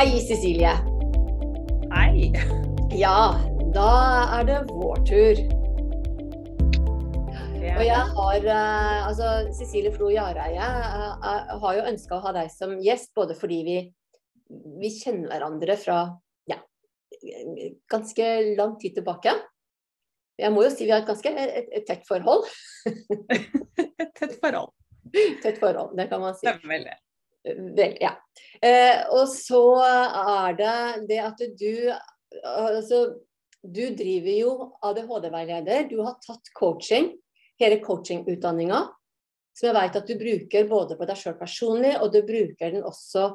Hei, Cecilie. Hei. Ja, da er det vår tur. Og jeg har eh, Altså, Cecilie Flo Jareie eh, har jo ønska å ha deg som gjest, både fordi vi, vi kjenner hverandre fra ja, ganske lang tid tilbake. Jeg må jo si vi har et ganske et, et tett forhold. Et tett forhold. Tett forhold, det kan man si. Stemmer det. Vel, ja. Eh, og så er det det at du Altså, du driver jo ADHD-veileder. Du har tatt coaching, hele coachingutdanninga, som jeg vet at du bruker både på deg sjøl personlig, og du bruker den også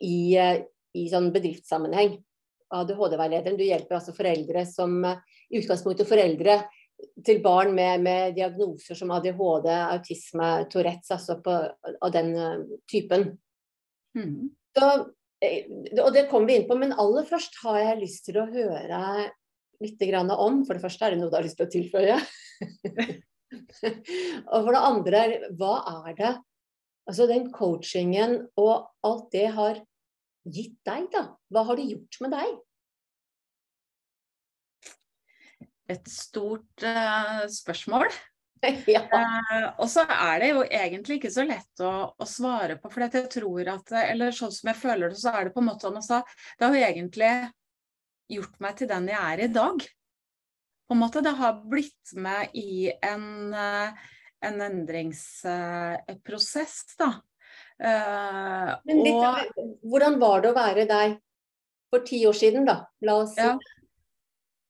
i, i sånn bedriftssammenheng. ADHD-veilederen. Du hjelper altså foreldre som i utgangspunktet foreldre til barn med, med diagnoser som ADHD, autisme, Tourettes, altså på, av den uh, typen. Mm. Så, eh, og det kommer vi inn på, men aller først har jeg lyst til å høre litt om For det første er det noe du har lyst til å tilføye. og for det andre, hva er det Altså den coachingen og alt det har gitt deg, da? Hva har det gjort med deg? Et stort uh, spørsmål. ja. eh, og så er det jo egentlig ikke så lett å, å svare på, for jeg tror at Eller sånn som jeg føler det, så er det på en måte sånn at Det har jo egentlig gjort meg til den jeg er i dag. På en måte, Det har blitt med i en, uh, en endringsprosess, da. Eh, Men litt, og, hvordan var det å være deg for ti år siden, da? La oss si. Ja.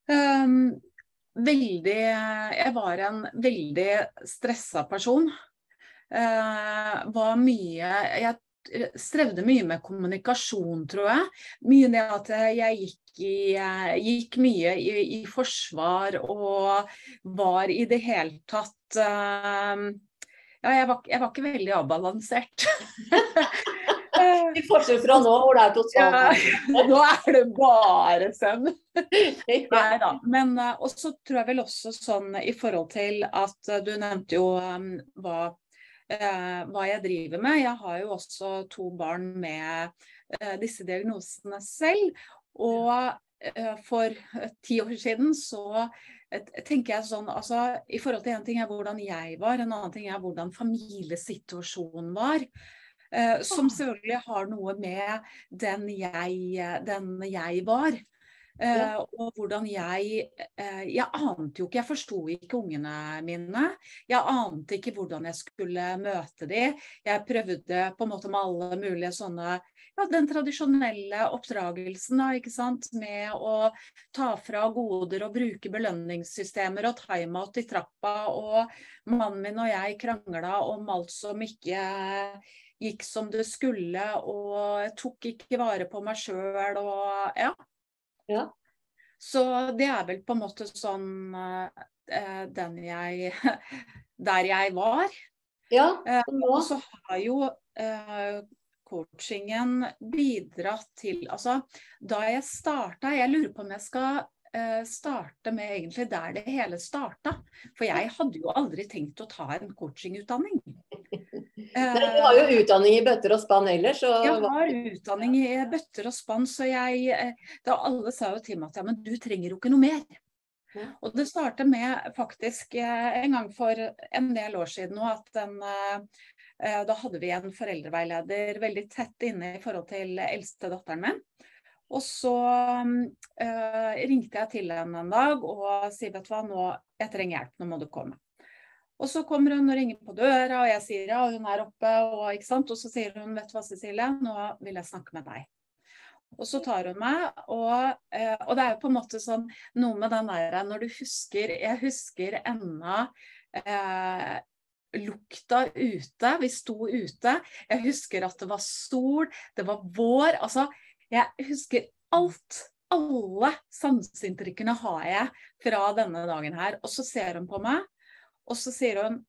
Um, veldig Jeg var en veldig stressa person. Uh, var mye Jeg strevde mye med kommunikasjon, tror jeg. Mye det at jeg gikk, i, gikk mye i, i, forsvar og var i det hele tatt uh, Ja, jeg var, jeg var ikke veldig avbalansert. I forskjell fra nå, hvor det er totalt ja, Nå er det bare søvn. Nei da. Men og så tror jeg vel også sånn i forhold til at uh, du nevnte jo um, hva, uh, hva jeg driver med. Jeg har jo også to barn med disse diagnosene selv. Og for ti år siden så tenker jeg sånn altså I forhold til en ting er hvordan jeg var, en annen ting er hvordan familiesituasjonen var. Uh, som selvfølgelig har noe med den jeg, den jeg var. Ja. Og hvordan jeg Jeg ante jo ikke, jeg forsto ikke ungene mine. Jeg ante ikke hvordan jeg skulle møte dem. Jeg prøvde på en måte med alle mulige sånne ja, Den tradisjonelle oppdragelsen da, ikke sant? med å ta fra goder og bruke belønningssystemer og timeout i trappa. Og mannen min og jeg krangla om alt som ikke gikk som det skulle, og jeg tok ikke vare på meg sjøl og ja. ja. Så det er vel på en måte sånn uh, den jeg Der jeg var. Ja, uh, og så har jo uh, coachingen bidratt til Altså, da jeg starta Jeg lurer på om jeg skal starte med egentlig der det hele starta. For jeg hadde jo aldri tenkt å ta en coachingutdanning. Men du har jo utdanning i bøtter og spann ellers. Og... Jeg har utdanning i bøtter og spann, så jeg eh, da Alle sa jo til meg at ja, men du trenger jo ikke noe mer. Ja. Og det startet med faktisk eh, en gang for en del år siden nå at den eh, da hadde vi en foreldreveileder veldig tett inne i forhold til eldste datteren min. Og så øh, ringte jeg til henne en dag og sa vet du hva, nå, jeg trenger hjelp, nå må du komme. Og så kommer hun og ringer på døra, og jeg sier ja, hun er oppe. Og, og så sier hun vet du hva, Cecilie, nå vil jeg snakke med deg. Og så tar hun meg, og, eh, og, det er jo på en måte sånn noe med den der når du husker Jeg husker ennå eh, lukta ute. Vi sto ute. Jeg husker at det var sol, det var vår. Altså, jeg husker alt. Alle sanseinntrykkene har jeg fra denne dagen her. Og så ser hun på meg, og så sier hun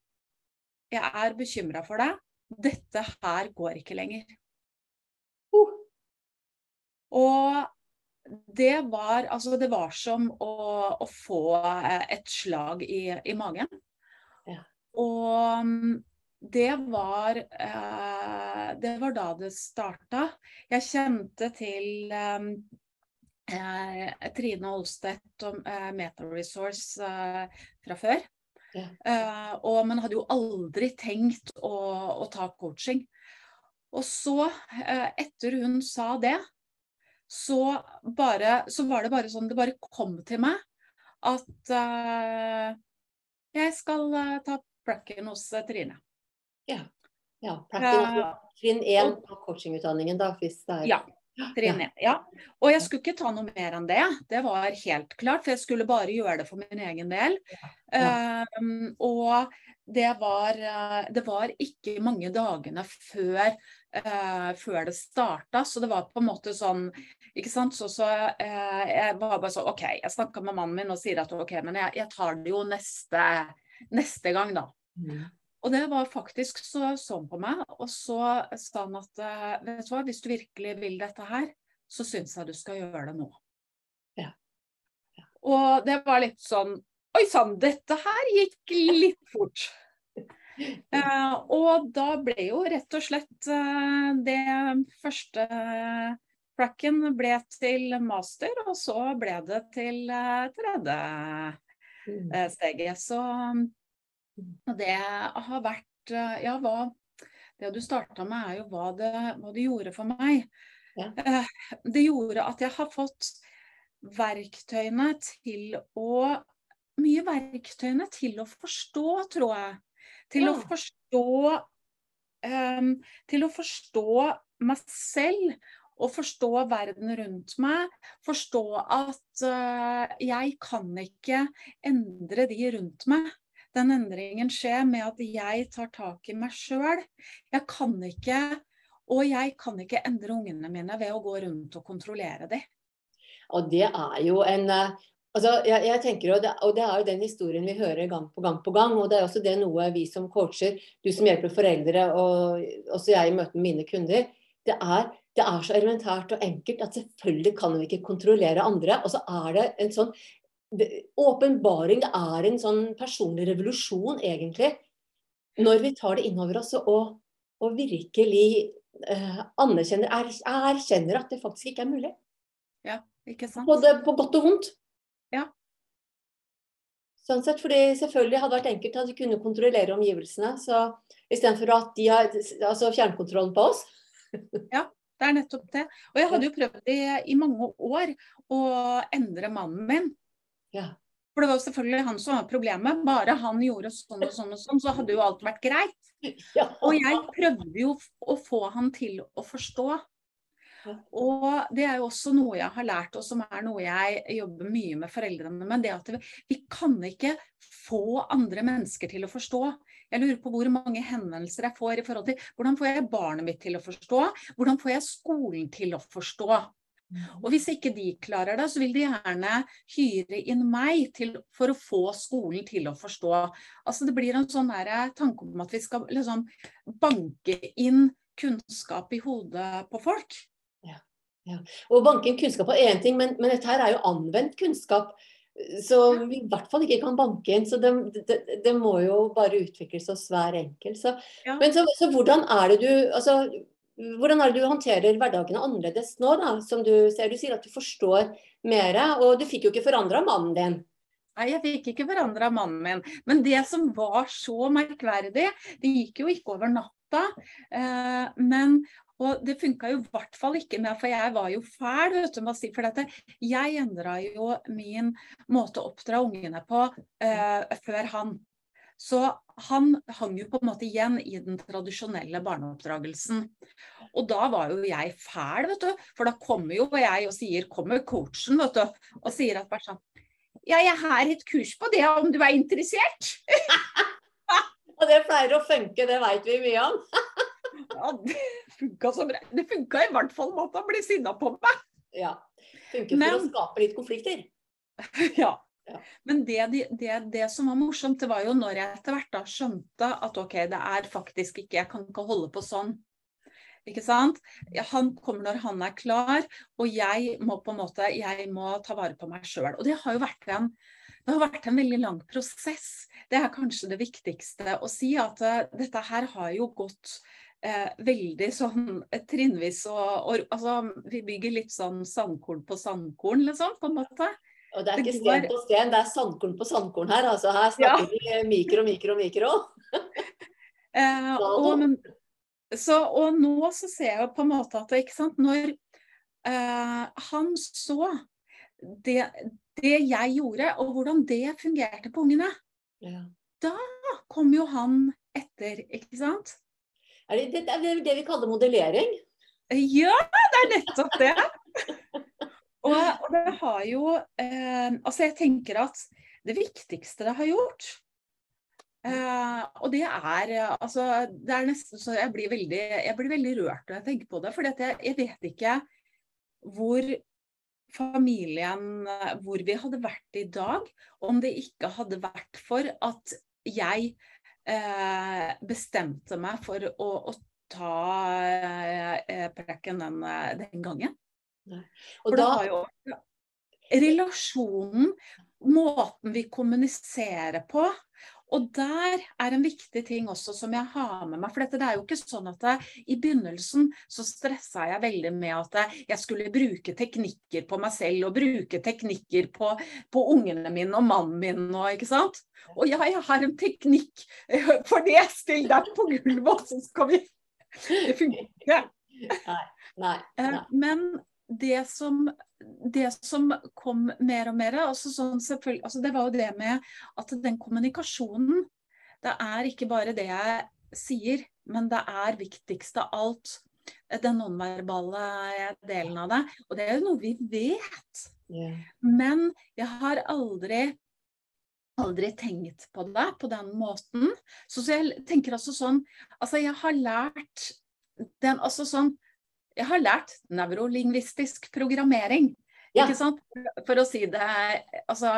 jeg er bekymra for deg. Dette her går ikke lenger. Uh. Og det var altså det var som å, å få et slag i, i magen. Ja. Og det var, eh, det var da det starta. Jeg kjente til eh, eh Trine Olstedt og eh, Meta Resource eh, fra før. Ja. Uh, og, men hadde jo aldri tenkt å, å ta coaching. Og så, etter hun sa det, så, bare, så, var det bare sånn Det bare kom til meg at jeg skal ta plakken hos Trine. Ja. ja plakken, trinn én på coachingutdanningen, da, hvis det er Ja. Trinn én. Ja. Og jeg skulle ikke ta noe mer enn det. Det var helt klart, for jeg skulle bare gjøre det for min egen del. Ja. Um, og det var, eh, det var ikke mange dagene før, uh, før det starta, så det var på en måte sånn ikke sant? Så, så uh, jeg var bare sånn OK, jeg snakka med mannen min og sier at OK, men jeg, jeg tar det jo neste, neste gang, da. Mm. Og det var faktisk så sånn på meg. Og så sa han at eh, vet du hva, hvis du virkelig vil dette her, så syns jeg du skal gjøre det nå. Ja. Ja. Og det var litt sånn Oi sann, dette her gikk litt fort. Uh, og da ble jo rett og slett uh, det første plakken ble til master, og så ble det til uh, tredje mm. steget. Så og det har vært eh, Ja, hva Det du starta med, er jo hva det, hva det gjorde for meg. Ja. Eh, det gjorde at jeg har fått verktøyene til å Mye verktøyene til å forstå, tror jeg. Til ja. å forstå um, Til å forstå meg selv og forstå verden rundt meg. Forstå at uh, jeg kan ikke endre de rundt meg den endringen skje med at jeg tar tak i meg sjøl. Jeg kan ikke, og jeg kan ikke endre ungene mine ved å gå rundt og kontrollere dem. Og det er jo en eh, altså jeg, jeg tenker, og det, og det, er jo den historien vi hører gang på gang på gang. Og det er også det noe vi som coacher, du som hjelper foreldre, og også jeg i møte med mine kunder. Det er, det er så elementært og enkelt at selvfølgelig kan vi ikke kontrollere andre. Og så er det en sånn åpenbaring. Det er en sånn personlig revolusjon, egentlig. Når vi tar det innover oss og, og virkelig uh, anerkjenner, er, erkjenner at det faktisk ikke er mulig. Ja, ikke sant. Både på godt og vondt. Ja. Sånn sett, fordi selvfølgelig hadde det vært enkelt at vi kunne kontrollere omgivelsene. så Istedenfor at de har altså fjernkontrollen på oss. ja, det er nettopp det. Og jeg hadde jo prøvd i, i mange år å endre mannen min. Ja. For det var selvfølgelig han som var problemet. Bare han gjorde sånn og sånn og sånn, så hadde jo alt vært greit. Og jeg prøvde jo å få han til å forstå. Og det er jo også noe jeg har lært, og som er noe jeg jobber mye med foreldrene med. Det at vi kan ikke få andre mennesker til å forstå. Jeg lurer på hvor mange henvendelser jeg får i forhold til hvordan får jeg barnet mitt til å forstå? Hvordan får jeg skolen til å forstå? Og hvis ikke de klarer det, så vil de gjerne hyre inn meg til, for å få skolen til å forstå. Altså Det blir en sånn tanke om at vi skal liksom banke inn kunnskap i hodet på folk. Ja, ja. Og banke inn kunnskap er én ting, men, men, dette her er jo anvendt kunnskap. Så vi i hvert fall ikke kan banke inn. Så det, det, det må jo bare utvikles hos hver enkelt. Så, ja. Men så, så, hvordan er det du altså, hvordan er det du håndterer hverdagene annerledes nå, da? Som du ser, du sier at du forstår mer, og du fikk jo ikke forandra mannen din. Nei, jeg fikk ikke forandra mannen min. Men det som var så merkverdig, det gikk jo ikke over natta. Eh, men og det funka jo i hvert fall ikke med, for jeg var jo fæl, vet du, si, for dette. Jeg endra jo min måte å oppdra ungene på eh, før han. Så han hang jo på en måte igjen i den tradisjonelle barneoppdragelsen. Og da var jo jeg fæl, vet du. For da kommer jo jeg og sier, kommer coachen vet du, og sier at bare sånn Ja, jeg har et kurs på det om du er interessert. og det pleier å funke, det veit vi mye om. ja, det funka så bra. Det funka i hvert fall med at han ble sinna på meg. Ja. Funker for Men, å skape litt konflikter. ja. Men det, det, det, som var morsomt, det var jo når jeg etter hvert da skjønte at OK, det er faktisk ikke Jeg kan ikke holde på sånn. Ikke sant? Han kommer når han er klar, og jeg må på en måte jeg må ta vare på meg sjøl. Og det har jo vært en det har vært en veldig lang prosess. Det er kanskje det viktigste å si. At uh, dette her har jo gått uh, veldig sånn trinnvis og, og, Altså, vi bygger litt sånn sandkorn på sandkorn, liksom, på en måte. Og det er ikke sten på sten, det er sandkorn på sandkorn her. altså Her snakker vi ja. mikro, mikro, mikro. eh, og, så, og nå så ser jeg jo på en måte at ikke sant, når eh, han så det, det, jeg gjorde, og hvordan det fungerte på ungene, ja. da kom jo han etter, ikke sant? Er det, det er det vi kaller modellering? Ja, det er nettopp det. Og, og, det har jo eh, Altså, jeg tenker at det viktigste det har gjort eh, Og det er altså Det er nesten så jeg blir veldig, jeg blir veldig rørt når jeg tenker på det. For jeg, jeg vet ikke hvor familien Hvor vi hadde vært i dag om det ikke hadde vært for at jeg eh, bestemte meg for å, å ta eh, prekken den, den gangen. For da har jo relasjonen, måten vi kommuniserer på, og der er en viktig ting også som jeg har med meg. For dette, det er jo ikke sånn at jeg, i begynnelsen så stressa jeg veldig med at jeg skulle bruke teknikker på meg selv og bruke teknikker på, på ungene mine og mannen min og ikke sant. Og ja, jeg har en teknikk for det, still deg på gulvet, og så skal vi Det funker ikke. Nei, nei, eh, nei. Men det som, det som kom mer og mer altså sånn altså Det var jo det med at den kommunikasjonen Det er ikke bare det jeg sier, men det er viktigst av alt den nonverbale delen av det. Og det er jo noe vi vet. Yeah. Men jeg har aldri aldri tenkt på det på den måten. Så, så jeg tenker altså sånn Altså, jeg har lært den Altså sånn jeg har lært nevrolingvistisk programmering. Ja. Ikke sant? For å si det Altså,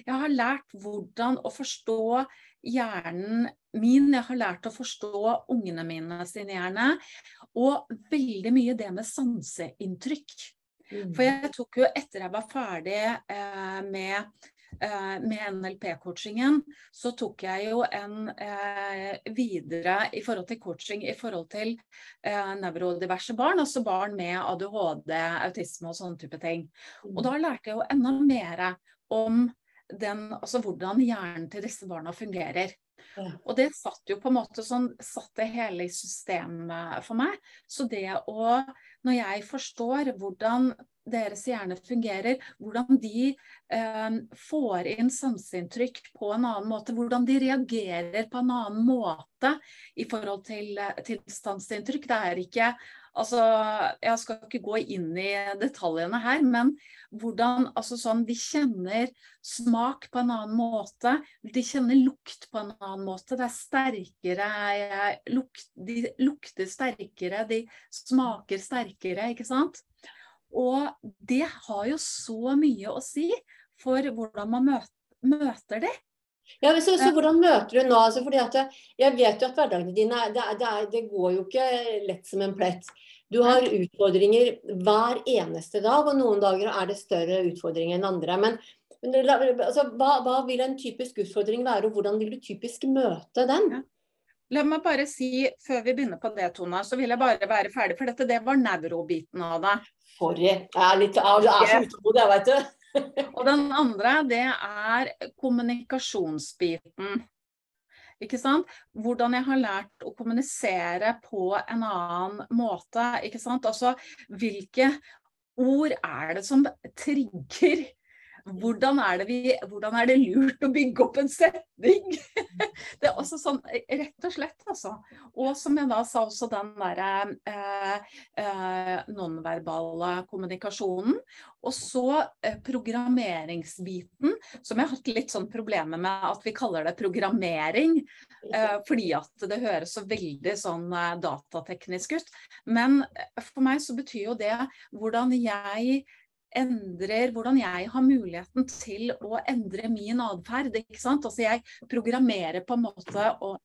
jeg har lært hvordan å forstå hjernen min. Jeg har lært å forstå ungene mine sin hjerne. Og veldig mye det med sanseinntrykk. Mm. For jeg tok jo, etter jeg var ferdig eh, med med NLP-coachingen, så tok jeg jo en eh, videre i forhold til coaching i forhold til eh, nevrodiverse barn, altså barn med ADHD, autisme og sånne type ting. Og da lærte jeg jo enda mer om den, altså hvordan hjernen til disse barna fungerer. Ja. Og det satt jo på en måte sånn, satt det hele i systemet for meg. Så det å, når jeg forstår hvordan deres hjerne fungerer, hvordan de eh, får inn sanseinntrykk på en annen måte, hvordan de reagerer på en annen måte i forhold til, til sanseinntrykk. Det er ikke Altså, jeg skal ikke gå inn i detaljene her, men hvordan altså sånn, De kjenner smak på en annen måte. De kjenner lukt på en annen måte. Det er sterkere luk, De lukter sterkere, de smaker sterkere, ikke sant? Og det har jo så mye å si for hvordan man møter, de. det. Ja, så, så, hvordan møter du nå? Altså, fordi at jeg vet jo at hverdagene dine det, det, det, går jo ikke lett som en plett. Du har utfordringer hver eneste dag, og noen dager er det større utfordringer enn andre. Men, men altså, hva, hva, vil en typisk utfordring være, og hvordan vil du typisk møte den? Ja. La meg bare si, før vi begynner på det, Tona, så vil jeg bare være ferdig. For dette, det var nevrobiten av det. Sorry. Jeg er, litt, jeg er så utålmodig, jeg vet du. og den andre, det er kommunikasjonsbiten. Ikke sant? Hvordan jeg har lært å kommunisere på en annen måte. Ikke sant? Altså, hvilke ord er det som trigger hvordan er, vi, hvordan er, det lurt å bygge opp en setning? Det er også sånn, rett og slett, altså. Og som jeg da sa, også den derre eh, eh, nonverbale kommunikasjonen. Og så eh, programmeringsbiten, som jeg har hatt litt sånn problemer med at vi kaller det programmering. Eh, fordi at det høres så veldig sånn eh, datateknisk ut. Men eh, for meg så betyr jo det hvordan jeg endrer hvordan jeg har muligheten til å endre min atferd. Altså jeg programmerer på en måte og,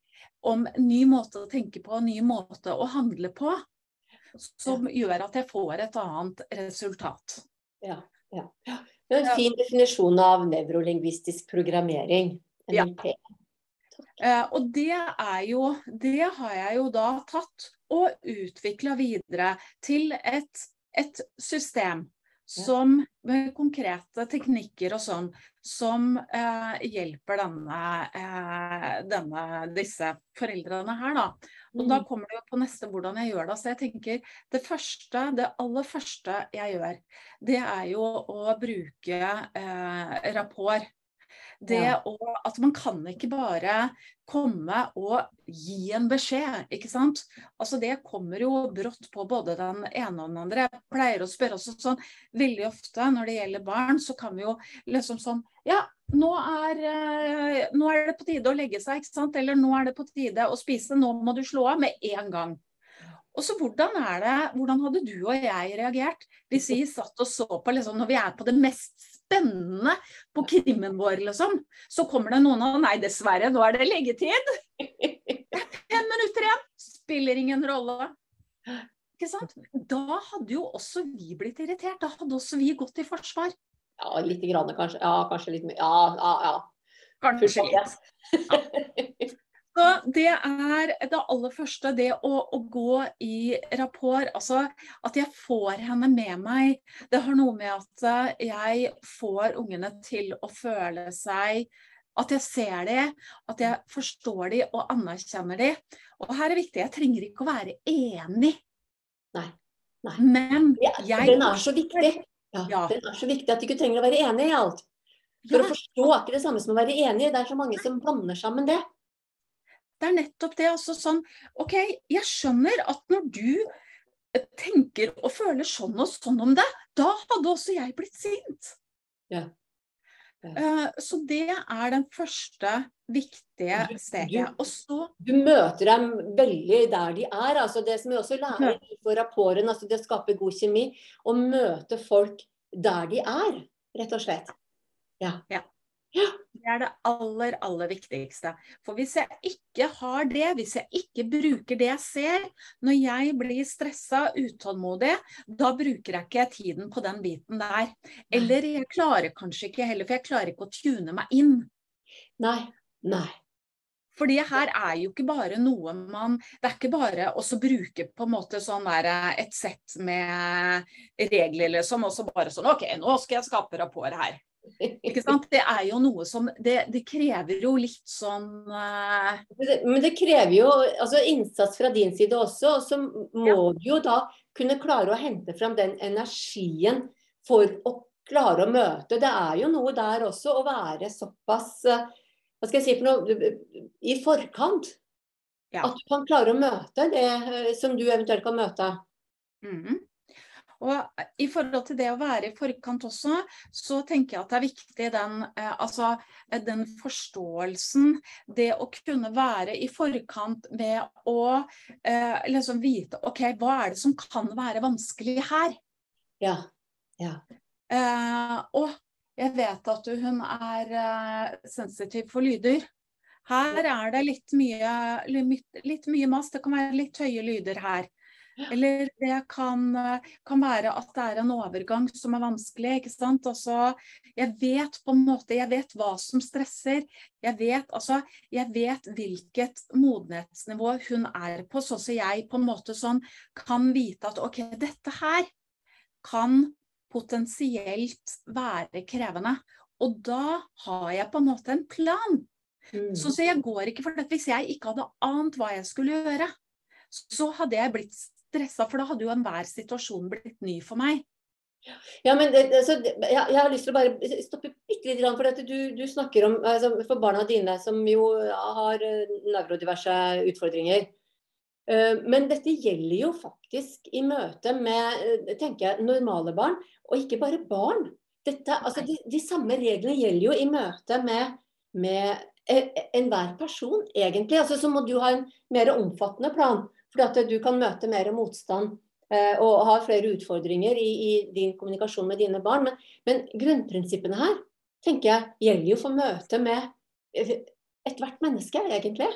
om ny måte å tenke på, ny måte å handle på. Som gjør at jeg får et annet resultat. Ja, ja. Det er en fin definisjon av nevrolingvistisk programmering. NLP. Ja. Eh, og det er jo Det har jeg jo da tatt og utvikla videre til et, et system som med konkrete teknikker og sånn, som eh, hjelper denne, eh, denne, disse foreldrene her, da. Og mm. da kommer det jo på neste hvordan jeg gjør det. Så jeg tenker det første, det aller første jeg gjør, det er jo å bruke eh, rapport det ja. å, at man kan ikke bare komme og gi en beskjed, ikke sant. Altså Det kommer jo brått på både den ene og den andre. Jeg pleier å spørre også sånn veldig ofte når det gjelder barn, så kan vi jo liksom sånn Ja, nå er, eh, nå er det på tide å legge seg, ikke sant. Eller nå er det på tide å spise, nå må du slå av med en gang. Og så hvordan er det, hvordan hadde du og jeg reagert hvis vi satt og så på liksom, når vi er på det mest spennende på krimmen vår, liksom. Så kommer det noen og Nei, dessverre, nå er det leggetid. Fem minutter igjen. Spiller ingen rolle. Ikke sant? Da hadde jo også vi blitt irritert. Da hadde også vi gått i forsvar. Ja, lite grann kanskje. Ja, kanskje litt mye. Ja, ja, ja. Kanskje litt. Ja. Så det er det aller første, det å, å, gå i rapport. Altså at jeg får henne med meg. Det har noe med at eh, jeg får ungene til å føle seg At jeg ser dem, at jeg forstår dem og anerkjenner dem. Og her er det viktig, jeg trenger ikke å være enig. Nei. Nei. Men jeg Den er så viktig. Ja, ja. Den er så viktig at du ikke trenger å være enig i alt. For ja. å forstå er ikke det samme som å være enig. Det er så mange som blander sammen det. Det er nettopp det. Altså sånn OK, jeg skjønner at når du eh, tenker og føler sånn og sånn om det, da hadde også jeg blitt sint. Ja. Ja. Uh, så det er den første viktige steget. Og så Du møter dem veldig der de er. altså Det som vi også lærer på rapporten, altså det å skape god kjemi. Å møte folk der de er, rett og slett. Ja. ja. Det er det aller, aller viktigste. For hvis jeg ikke har det, hvis jeg ikke bruker det jeg ser, når jeg blir stressa, utålmodig, da bruker jeg ikke tiden på den biten der. Eller jeg klarer kanskje ikke heller, for jeg klarer ikke å tune meg inn. Nei, nei. Fordi her er jo ikke bare noe man Det er ikke bare å bruke på en måte sånn der et sett med regler, liksom, og så bare sånn OK, nå skal jeg skape rapport her. Ikke sant? Det er jo noe som Det, det krever jo litt sånn uh... Men det krever jo altså, innsats fra din side også. Og så må ja. du jo da kunne klare å hente fram den energien for å klare å møte. Det er jo noe der også å være såpass uh, Hva skal jeg si for noe I forkant. Ja. At du kan klare å møte det uh, som du eventuelt kan møte. Mm -hmm. Og I forhold til det å være i forkant også, så tenker jeg at det er viktig den, eh, altså, eh, den forståelsen. Det å kunne være i forkant med å eh, liksom vite OK, hva er det som kan være vanskelig her? Ja. ja. Eh, og jeg vet at hun er eh, sensitiv for lyder. Her er det litt mye, litt, litt mye mas. Det kan være litt høye lyder her. Eller det kan, kan, være at det er en overgang som er vanskelig. ikke sant? Altså, jeg vet på en måte, jeg vet hva som stresser. Jeg vet, altså, jeg vet hvilket modenhetsnivå hun er på, sånn at jeg på en måte sånn kan vite at OK, dette her kan potensielt være krevende. Og da har jeg på en måte en plan. Mm. Så, så jeg går ikke for det. Hvis jeg ikke hadde ant hva jeg skulle gjøre, så hadde jeg blitt stressa, for da hadde jo enhver situasjon blitt ny for meg. Ja, men altså, jeg, jeg, har lyst til å bare stoppe bitte litt, for du, du, snakker om altså, for barna dine som jo har eh, nevrodiverse utfordringer. Eh, men dette gjelder jo faktisk i møte med eh, tenker jeg, normale barn, og ikke bare barn. Dette, altså, de, de, samme reglene gjelder jo i møte med, med enhver person, egentlig. Altså, så må du ha en mer omfattende plan. For at du kan møte mer motstand eh, og ha flere utfordringer i, i, din kommunikasjon med dine barn. Men, men, grunnprinsippene her tenker jeg gjelder jo for møte med ethvert menneske, egentlig.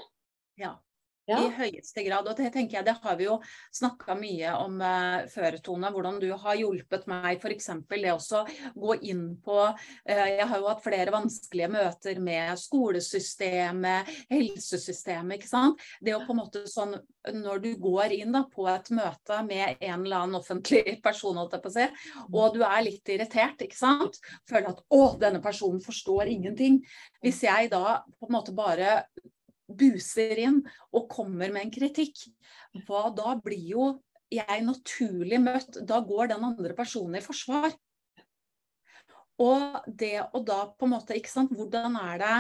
Ja. Ja. I høyeste grad. Og det tenker jeg, det har vi jo snakka mye om eh, før, Tone. Hvordan du har hjulpet meg f.eks. det også gå inn på eh, Jeg har jo hatt flere vanskelige møter med skolesystemet, helsesystemet, ikke sant. Det å på en måte sånn Når du går inn da på et møte med en eller annen offentlig person, holdt jeg på å si, og du er litt irritert, ikke sant. Føler at å, denne personen forstår ingenting. Hvis jeg da på en måte bare buser inn og kommer med en kritikk, hva da blir jo jeg naturlig møtt Da går den andre personen i forsvar. Og det å da på en måte, ikke sant, hvordan er det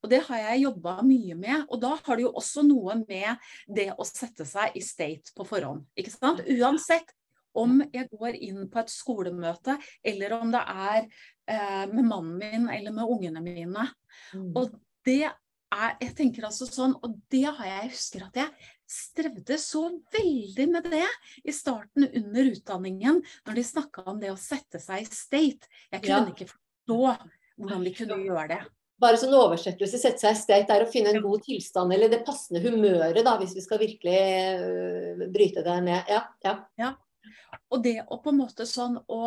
og det har jeg jobba mye med. Og da har det jo også noe med det å sette seg i state på forhånd. ikke sant? Uansett om jeg går inn på et skolemøte, eller om det er eh, med mannen min eller med ungene mine. Mm. Og det er, jeg tenker altså sånn, og det har jeg husker at jeg strevde så veldig med det i starten under utdanningen, når de snakka om det å sette seg i state. Jeg kunne ja. ikke forstå hvordan de kunne gjøre det. Bare sånn oversettelse, sette seg i state, er å finne en god tilstand, eller det passende humøret, da, hvis vi skal virkelig øh, bryte det ned. Ja, ja. ja. Og det å på en måte sånn å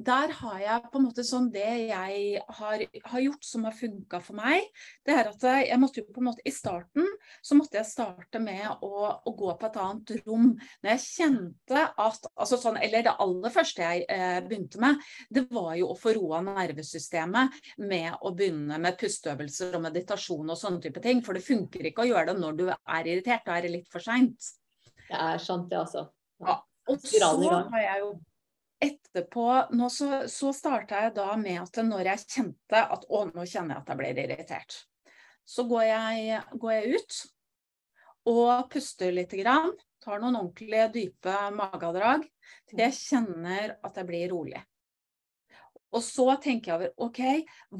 der har jeg på en måte sånn Det jeg har, har gjort som har funka for meg, det er at jeg måtte jo på en måte I starten så måtte jeg starte med å, å gå på et annet rom. Når jeg kjente at altså sånn, Eller det aller første jeg eh, begynte med, det var jo å få roa nervesystemet med å begynne med pusteøvelser og meditasjon og sånne type ting. For det funker ikke å gjøre det når du er irritert. Da er det litt for seint. Det er sant, det, altså. Ja. Og så har jeg jo etterpå nå så, så starta jeg da med at når jeg kjente at å, nå kjenner jeg at jeg blir irritert, så går jeg, går jeg ut og puster litt grann. Tar noen ordentlige dype magedrag til jeg kjenner at jeg blir rolig. Og så tenker jeg over OK,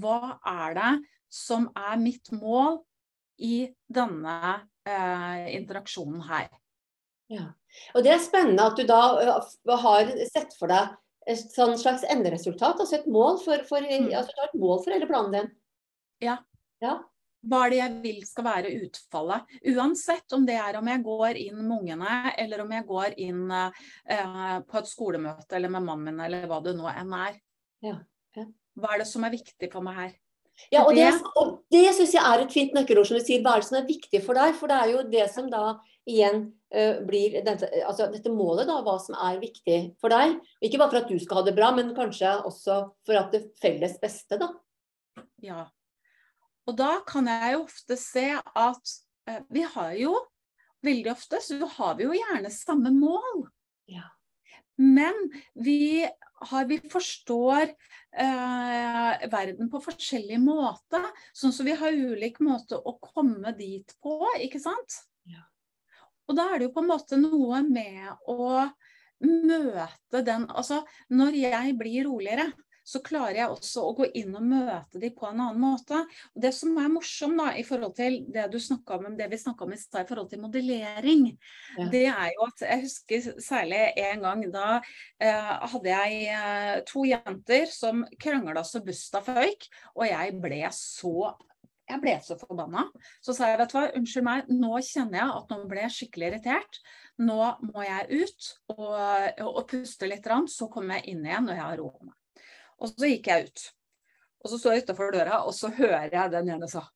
hva er det som er mitt mål i denne eh, interaksjonen her? Ja. Og Det er spennende at du da har sett for deg et sånn slags enderesultat, altså et mål for, for, mm. altså du har et mål for hele planen din. Ja. ja. Hva er det jeg vil skal være utfallet? Uansett om det er om jeg går inn med ungene, eller om jeg går inn eh, på et skolemøte eller med mannen min, eller hva det nå enn er. Ja. Ja. Hva er det som er viktig for meg her? Ja, og Det, og det syns jeg er et fint nøkkelord som du sier. Hva er det som er viktig for deg? For det er jo det som da igjen blir dette, altså dette målet, da, hva som er viktig for deg. Ikke bare for at du skal ha det bra, men kanskje også for at det felles beste, da. Ja. Og da kan jeg jo ofte se at eh, vi har jo veldig ofte så har vi jo gjerne samme mål. Ja. Men vi, har, vi forstår eh, verden på forskjellig måte. Sånn som vi har ulik måte å komme dit på, ikke sant? Og da er det jo på en måte noe med å møte den Altså, når jeg blir roligere, så klarer jeg også å gå inn og møte dem på en annen måte. Og det som er morsomt da, i forhold til det du om, det vi snakka om i stad i forhold til modellering, ja. det er jo at jeg husker særlig en gang da eh, hadde jeg eh, to jenter som krangla så busta føyk, og jeg ble så jeg ble så forbanna. Så sa jeg, vet du hva, unnskyld meg, nå kjenner jeg at nå ble jeg skikkelig irritert. Nå må jeg ut og, og puste litt, så kommer jeg inn igjen når jeg har roa meg. Og så gikk jeg ut. Og så står jeg utafor døra, og så hører jeg den ene sa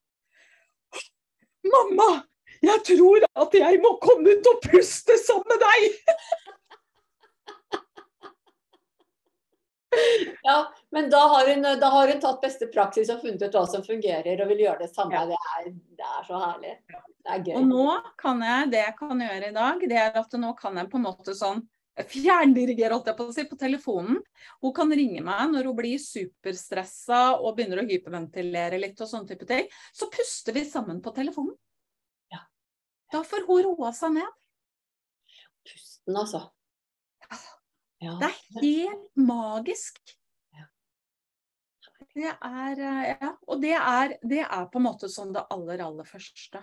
Mamma, jeg tror at jeg må komme ut og puste sammen med deg! Ja, men da har, hun, da har, hun, tatt beste praksis og funnet ut hva som fungerer, og vil gjøre det samme. Ja. Det, er, det, er, så herlig. Det er gøy. Og nå kan jeg, det jeg kan gjøre i dag, det er at nå kan jeg på en måte sånn fjerndirigere, holdt jeg på å si, på telefonen. Hun kan ringe meg når hun blir superstressa og begynner å hyperventilere litt og sånne type ting. Så puster vi sammen på telefonen. Ja. Da får hun roa seg ned. Pusten, altså. Ja. Det er helt magisk. Det er, eh, ja, og det er, det er, på en måte sånn det aller, aller første.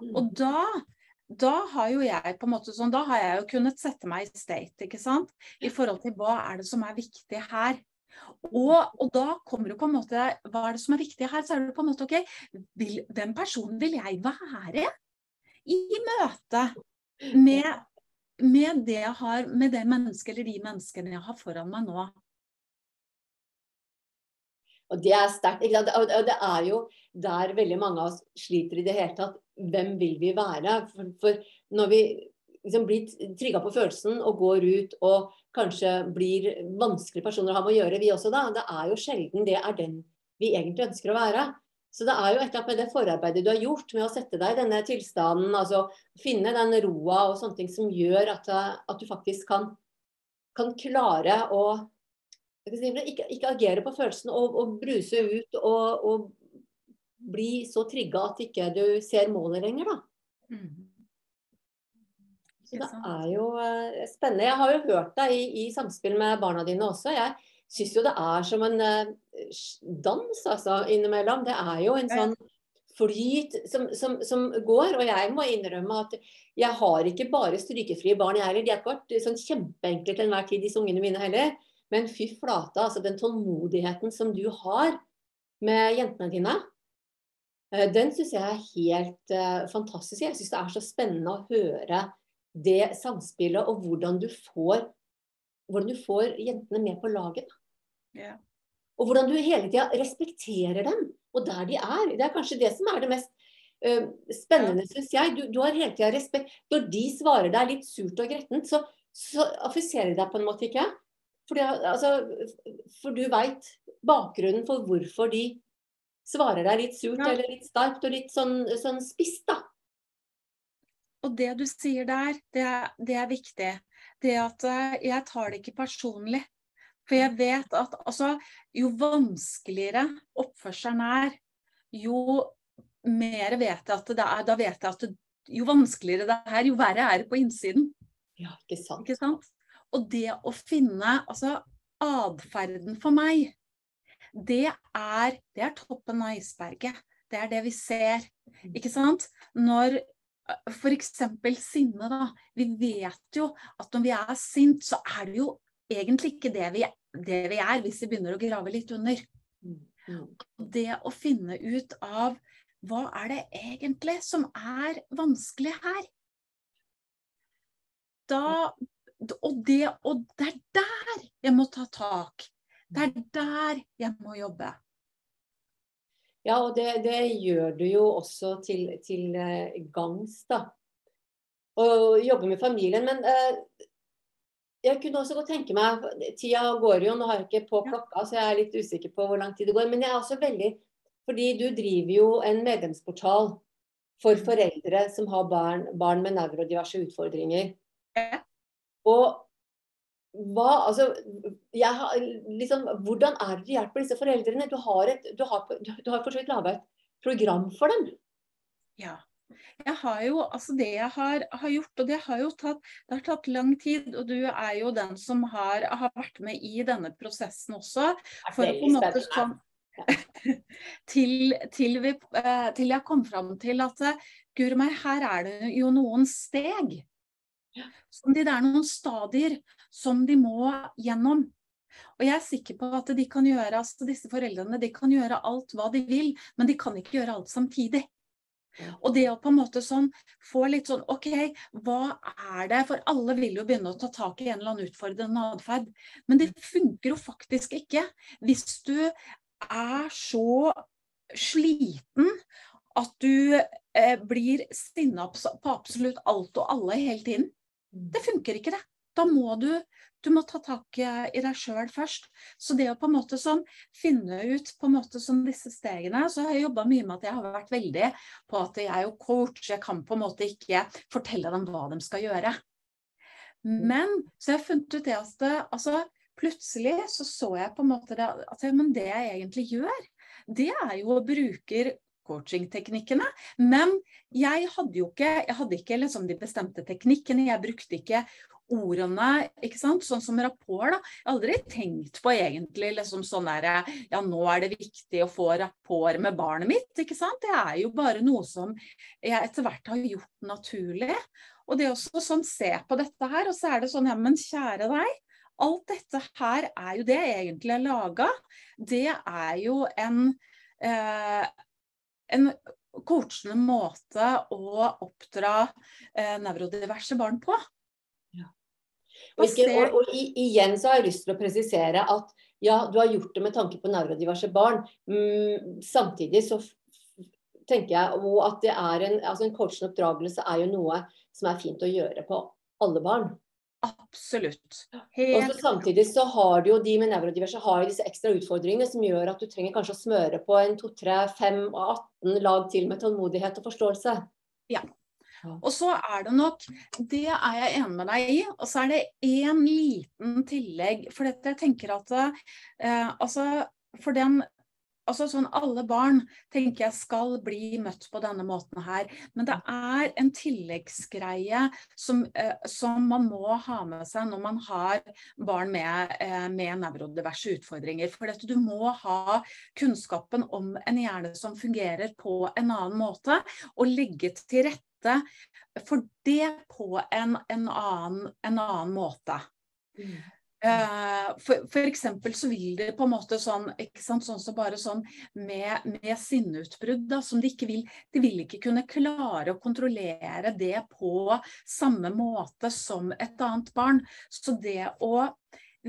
Mm. Og da, da har jo jeg på en måte sånn, da har jeg jo kunnet sette meg i state, ikke sant. I forhold til hva er det som er viktig her. Og, og, da kommer du på en måte Hva er det som er viktig her? Så er det på en måte OK, vil, hvem personen vil jeg være i møte med, med, det jeg har, med det mennesket eller de menneskene jeg har foran meg nå. Og det er sterkt. Og det er jo der veldig mange av oss sliter i det hele tatt. Hvem vil vi være? For, for når vi liksom blir trigga på følelsen og går ut og kanskje blir vanskelige personer å ha med å gjøre, vi også da, det er jo sjelden det er den vi egentlig ønsker å være. Så det er jo et eller annet med det forarbeidet du har gjort med å sette deg i denne tilstanden, altså finne den roa og sånne ting som gjør at, at du faktisk kan, kan klare å ikke, ikke, agere på følelsene og, og bruse ut og, og, bli så trigga at ikke du ser målet lenger, da. Mm. Så det er jo uh, spennende. Jeg har jo hørt deg i, i, samspill med barna dine også. Jeg syns jo det er som en uh, dans, altså, innimellom. Det er jo en sånn flyt som, som, som, går. Og jeg må innrømme at jeg har ikke bare strykefrie barn, jeg heller. De har ikke vært sånn kjempeenkle til enhver tid, disse ungene mine heller. Men fy flate, altså den tålmodigheten som du har med jentene dine, eh, den syns jeg er helt uh, fantastisk. Jeg syns det er så spennende å høre det samspillet og hvordan du får, hvordan du får jentene med på laget. Yeah. Og hvordan du hele tida respekterer dem, og der de er. Det er kanskje det som er det mest uh, spennende, syns jeg. Du, du, har hele tida respekt. Når de svarer deg litt surt og grettent, så, så affiserer de deg på en måte ikke. Fordi, altså, for du veit bakgrunnen for hvorfor de svarer deg litt surt ja. eller litt sterkt og litt sånn, sånn spisst, da. Og det du sier der, det er, det er viktig. Det at uh, jeg tar det ikke personlig. For jeg vet at altså, jo vanskeligere oppførselen er, jo mer vet jeg at det er. Da vet jeg at det, jo vanskeligere det er, jo verre er det på innsiden. Ja, ikke sant. Ikke sant? Og det å finne altså atferden for meg, det er, det er toppen av isberget. Det er det vi ser. Mm. Ikke sant? Når f.eks. sinne, da. Vi vet jo at når vi er sint, så er det jo egentlig ikke det vi, det vi er, hvis vi begynner å grave litt under. Mm. Mm. Det å finne ut av hva er det egentlig som er vanskelig her? Da og det, og det er der jeg må ta tak. Det er der jeg må jobbe. Ja, og det, det gjør du jo også til, til uh, gangs, da. Å jobbe med familien. Men uh, jeg kunne også godt tenke meg Tida går jo, nå har jeg ikke på klokka, så jeg er litt usikker på hvor lang tid det går. Men jeg er også veldig Fordi du driver jo en medlemsportal for foreldre som har barn, barn med nevrodiverse utfordringer. Og hva, altså, har, liksom, hvordan er det du hjelper disse foreldrene? Du har, et, du har, du har for så vidt laga et program for dem. Ja. Jeg har jo, altså Det jeg har, har, gjort, og det har jo tatt, det har tatt lang tid, og du er jo den som har, har vært med i denne prosessen også. For på en måte sånn, til, til, vi, eh, til, jeg kom fram til at guri meg, her er det jo noen steg som det er noen stadier som de må gjennom. Og jeg er sikker på at de kan gjøre, altså disse foreldrene de kan gjøre alt hva de vil, men de kan ikke gjøre alt samtidig. Og det å på en måte sånn få litt sånn OK, hva er det For alle vil jo begynne å ta tak i en eller annen utfordrende atferd. Men det funker jo faktisk ikke hvis du er så sliten at du eh, blir sinna på absolutt alt og alle hele tiden. Mm. Det funker ikke, det. Da må du, du må ta tak i deg sjøl først. Så det å på en måte sånn finne ut på en måte sånn disse stegene Så har jeg jobba mye med at jeg har vært veldig på at jeg er jo coach. Jeg kan på en måte ikke fortelle dem hva de skal gjøre. Men så jeg har funnet ut det at altså, plutselig så så jeg på en måte det, at men det jeg egentlig gjør, det er jo å bruke coachingteknikkene. Men jeg hadde jo ikke, jeg hadde ikke liksom de bestemte teknikkene. Jeg brukte ikke ordene, ikke sant? sånn som rapport. da. Jeg har aldri tenkt på egentlig liksom sånn der Ja, nå er det viktig å få rapport med barnet mitt. ikke sant? Det er jo bare noe som jeg etter hvert har gjort naturlig. Og det er også sånn, se på dette her, og så er det sånn, ja, men kjære deg. Alt dette her er jo det jeg egentlig er laga. Det er jo en eh, en coachende måte å oppdra eh, nevrodiverse barn på. Ikke, og, og, igjen så har jeg lyst til å presisere at ja, du har gjort det med tanke på nevrodiverse barn. Mm, samtidig så tenker jeg at det er en, altså en coachende oppdragelse er jo noe som er fint å gjøre på alle barn. Absolutt. Helt... Og så Samtidig så har du jo de med nevrodiverse har jo disse ekstra utfordringene som gjør at du trenger kanskje å smøre på en 2, 3, 5 og 18 lag til med tålmodighet og forståelse. Ja. Og så er det nok Det er jeg enig med deg i. Og så er det én liten tillegg. For dette jeg tenker at eh, altså for den altså sånn Alle barn tenker jeg skal bli møtt på denne måten her. Men det er en tilleggsgreie som, eh, som man må ha med seg når man har barn med, eh, med nevrodiverse utfordringer. For dette, du må ha kunnskapen om en hjerne som fungerer på en annen måte, og legge til rette for det på en, en, annen, en annen, måte. Mm. Uh, for, for, eksempel så vil det på en måte sånn ikke sant, sånn som bare sånn med, med sinneutbrudd, da, som de ikke vil De vil ikke kunne klare å kontrollere det på samme måte som et annet barn. Så det å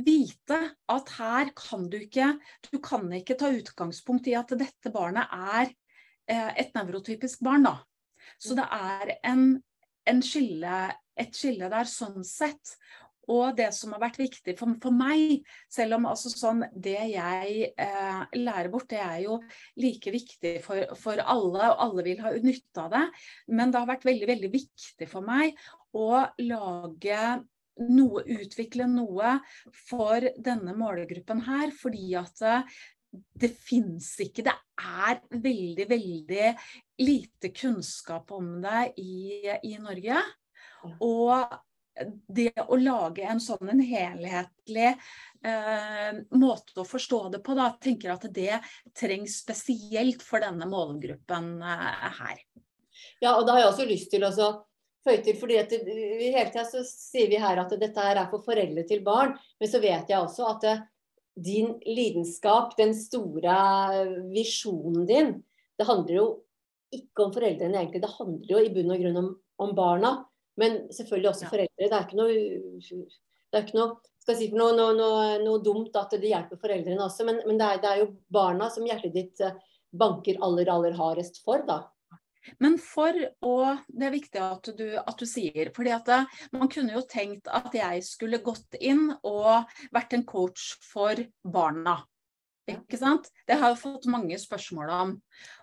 vite at her kan du ikke Du kan ikke ta utgangspunkt i at dette barnet er uh, et nevrotypisk barn, da. Så det er en, en skille, et skille der sånn sett. Og det som har vært viktig for, for meg, selv om altså sånn, det jeg eh, lærer bort, det er jo like viktig for, for, alle, og alle vil ha nytte av det. Men det har vært veldig, veldig viktig for meg å lage noe, utvikle noe for denne målgruppen her, fordi at det, det fins ikke. Det er veldig, veldig lite kunnskap om det i, i Norge. Og det å lage en sånn en helhetlig eh, måte å forstå det på, da tenker at det trengs spesielt for denne målgruppen eh, her. Ja, og da har jeg også lyst til å føye til, fordi at i hele tida så sier vi her at dette her er for foreldre til barn, men så vet jeg også at det, din lidenskap, den store visjonen din, det handler jo ikke om foreldrene egentlig, det handler jo i bunn og grunn om, om barna. Men selvfølgelig også foreldre. Det er ikke noe, det er ikke noe skal jeg si for noe, noe, noe, noe dumt at det hjelper foreldrene også, men, men det, er, det, er, jo barna som hjertet ditt eh, banker aller, aller hardest for, da. Men for å Det er viktig at du, at du sier. fordi at det, eh, Man kunne jo tenkt at jeg skulle gått inn og vært en coach for barna. Ikke sant? Det har jeg fått mange spørsmål om.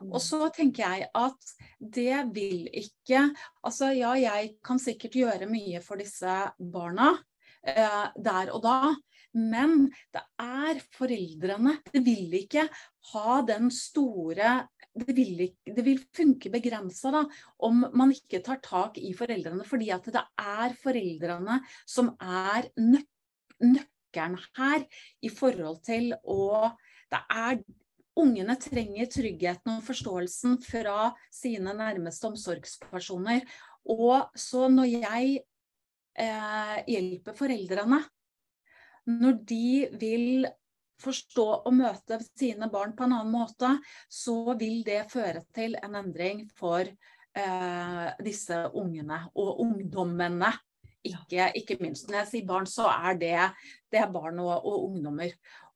Mm. Og så tenker jeg at det vil ikke Altså ja, jeg kan sikkert gjøre mye for disse barna eh, der og da. Men det er foreldrene. Det vil ikke ha den store det vil, ikke, det vil funke begrensa om man ikke tar tak i foreldrene. Fordi at det er foreldrene som er nøk nøkkelen her i forhold til å det er Ungene trenger tryggheten og forståelsen fra sine nærmeste omsorgspersoner. Og så når jeg eh, hjelper foreldrene, når de vil forstå og møte sine barn på en annen måte, så vil det føre til en endring for eh, disse ungene og ungdommene. Ikke, ikke, minst. Når jeg sier barn, så er det, det er barn og, og ungdommer.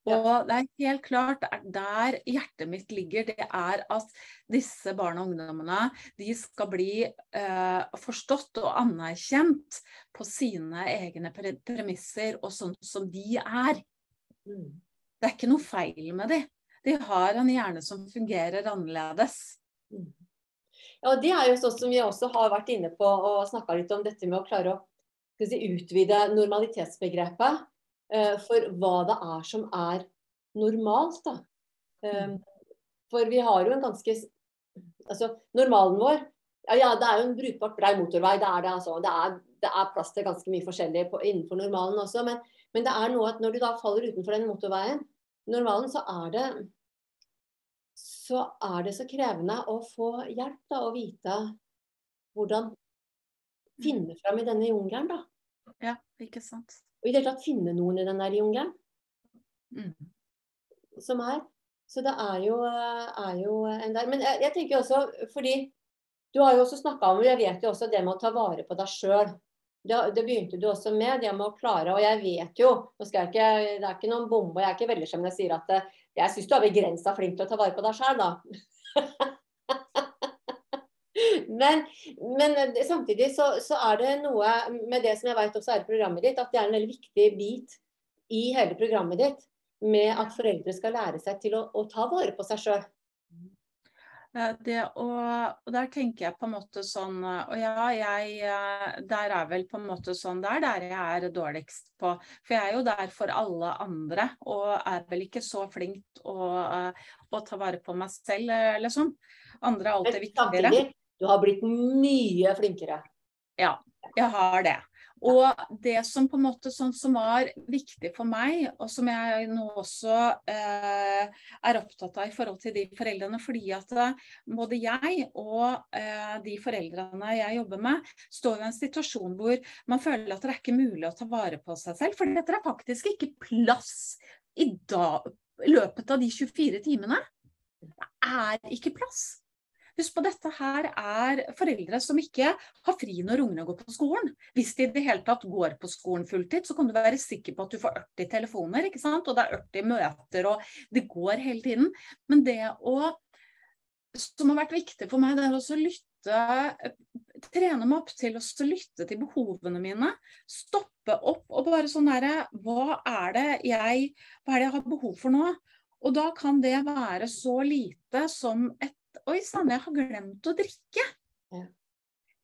Og det er helt klart der hjertet mitt ligger, det er at disse barna og ungdommene de skal bli eh, forstått og anerkjent på sine egne premisser og sånn som de er. Mm. Det er ikke noe feil med dem. De har en hjerne som fungerer annerledes. Mm. Ja, Det er jo sånn som vi også har vært inne på og snakka litt om dette med å klare å si, utvide normalitetsbegrepet. Eh, for hva det er som er normalt. da. Eh, for vi har jo en ganske Altså, normalen vår ja, ja, det er jo en brukbart brei motorvei. Det er, det, altså. det, er, det er plass til ganske mye forskjellig på, innenfor normalen også. Men, men, det er noe at når du da faller utenfor den motorveien, normalen, så er det så er det så krevende å få hjelp da, og vite hvordan finne fram i denne jungelen, da. Ja, ikke sant. Og i det hele tatt finne noen i den der jungelen. Mm. Som er Så det er jo, er jo en der. Men jeg, jeg tenker også, fordi du har jo også snakka om, jeg vet jo også det med å ta vare på deg sjøl. Det, det, begynte du også med, det med å klare. Og jeg vet jo, nå skal jeg ikke, det er ikke noen bombe, og jeg er ikke veldig når jeg sier at eh, jeg syns du er begrensa flink til å ta vare på deg sjøl, da. men, men, samtidig så, så, er det noe med det som jeg vet også er i programmet ditt, at det er en veldig viktig bit i hele programmet ditt med at foreldre skal lære seg til å, å ta vare på seg sjøl. Det, og, og, der tenker jeg på en måte sånn Og ja, jeg eh, Der er vel på en måte sånn Det er der jeg er dårligst på. For jeg er jo der for alle andre, og er vel ikke så flink å, eh, å ta vare på meg selv, eh, liksom. Andre er alltid viktigere. Samtidig, du har blitt mye flinkere. Ja, jeg har det. Og det som på en måte sånn som var viktig for meg, og som jeg nå også eh, er opptatt av i forhold til de foreldrene, fordi at eh, både jeg og eh, de foreldrene jeg jobber med, står i en situasjon hvor man føler at det er ikke mulig å ta vare på seg selv. For det er faktisk ikke plass i dag, løpet av de 24 timene. Det er ikke plass. Husk på dette her er foreldre som ikke har fri når ungene går på skolen. Hvis de i det hele tatt går på skolen fulltid, så kan du være sikker på at du får 80 telefoner, ikke sant? og det er 80 møter, og det går hele tiden. Men det å som har vært viktig for meg, det er å lytte Trene meg opp til å lytte til behovene mine. Stoppe opp og bare sånn derre Hva Hva er det jeg har behov for nå? Og da kan det være så lite som et Oi sann, jeg har glemt å drikke. Ja.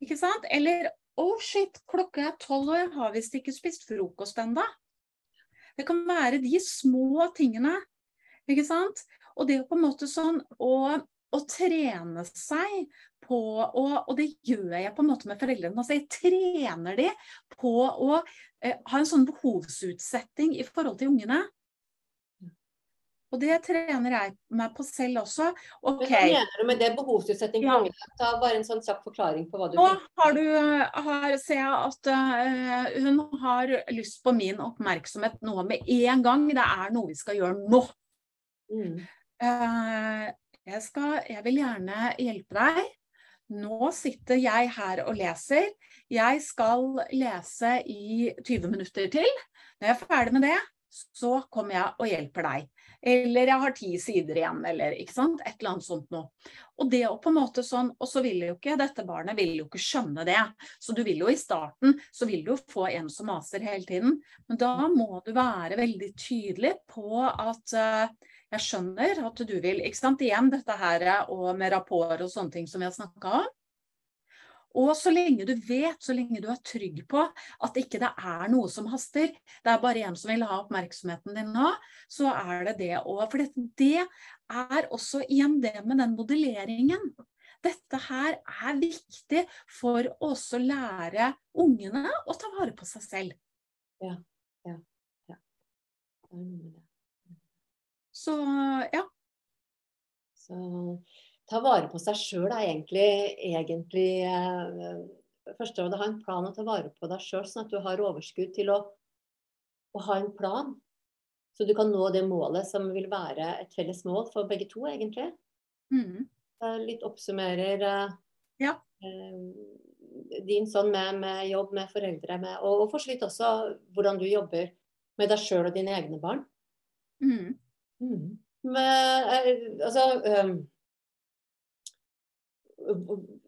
Ikke sant? Eller oh shit, klokka er tolv og jeg har visst ikke spist frokost ennå. Det kan være de små tingene. Ikke sant? Og det er på en måte sånn å, å trene seg på å, Og det gjør jeg på en måte med foreldrene. Altså jeg trener de på å eh, ha en sånn behovsutsetting i forhold til ungene. Og det trener jeg meg på selv også. Okay. Hva mener du med det behovsutsetting ja. Ta bare en sånn kjapp forklaring på hva du Nå har du, har, ser jeg at uh, hun har lyst på min oppmerksomhet nå med en gang. Det er noe vi skal gjøre nå. Mm. Uh, jeg, skal, jeg vil gjerne hjelpe deg. Nå sitter jeg her og leser. Jeg skal lese i 20 minutter til. Når jeg er ferdig med det, så kommer jeg og hjelper deg. Eller jeg har ti sider igjen, eller ikke sant. Et eller annet sånt noe. Og det på en måte sånn, og så vil jo ikke dette barnet vil jo ikke skjønne det. Så du vil jo i starten så vil du jo få en som maser hele tiden. Men da må du være veldig tydelig på at uh, jeg skjønner at du vil ikke sant, Igjen dette her og med rapport og sånne ting som vi har snakka om. Og så lenge du vet, så lenge du er trygg på at ikke det er noe som haster, det er bare en som vil ha oppmerksomheten din nå, så er det det òg. For det er også igjen det med den modelleringen. Dette her er viktig for å også lære ungene å ta vare på seg selv. Ja, ja, ja. Så ja. Så ta vare på seg sjøl er egentlig, egentlig eh, første å ha en plan å ta vare på deg sjøl, sånn at du har overskudd til å, å, ha en plan. Så du kan nå det målet som vil være et felles mål for begge to, egentlig. Mm. Litt oppsummerer eh, ja. eh, din sånn med, med, jobb med foreldre, med, og, og for så vidt også hvordan du jobber med deg sjøl og dine egne barn. Mm. Mm. Men, eh, altså um,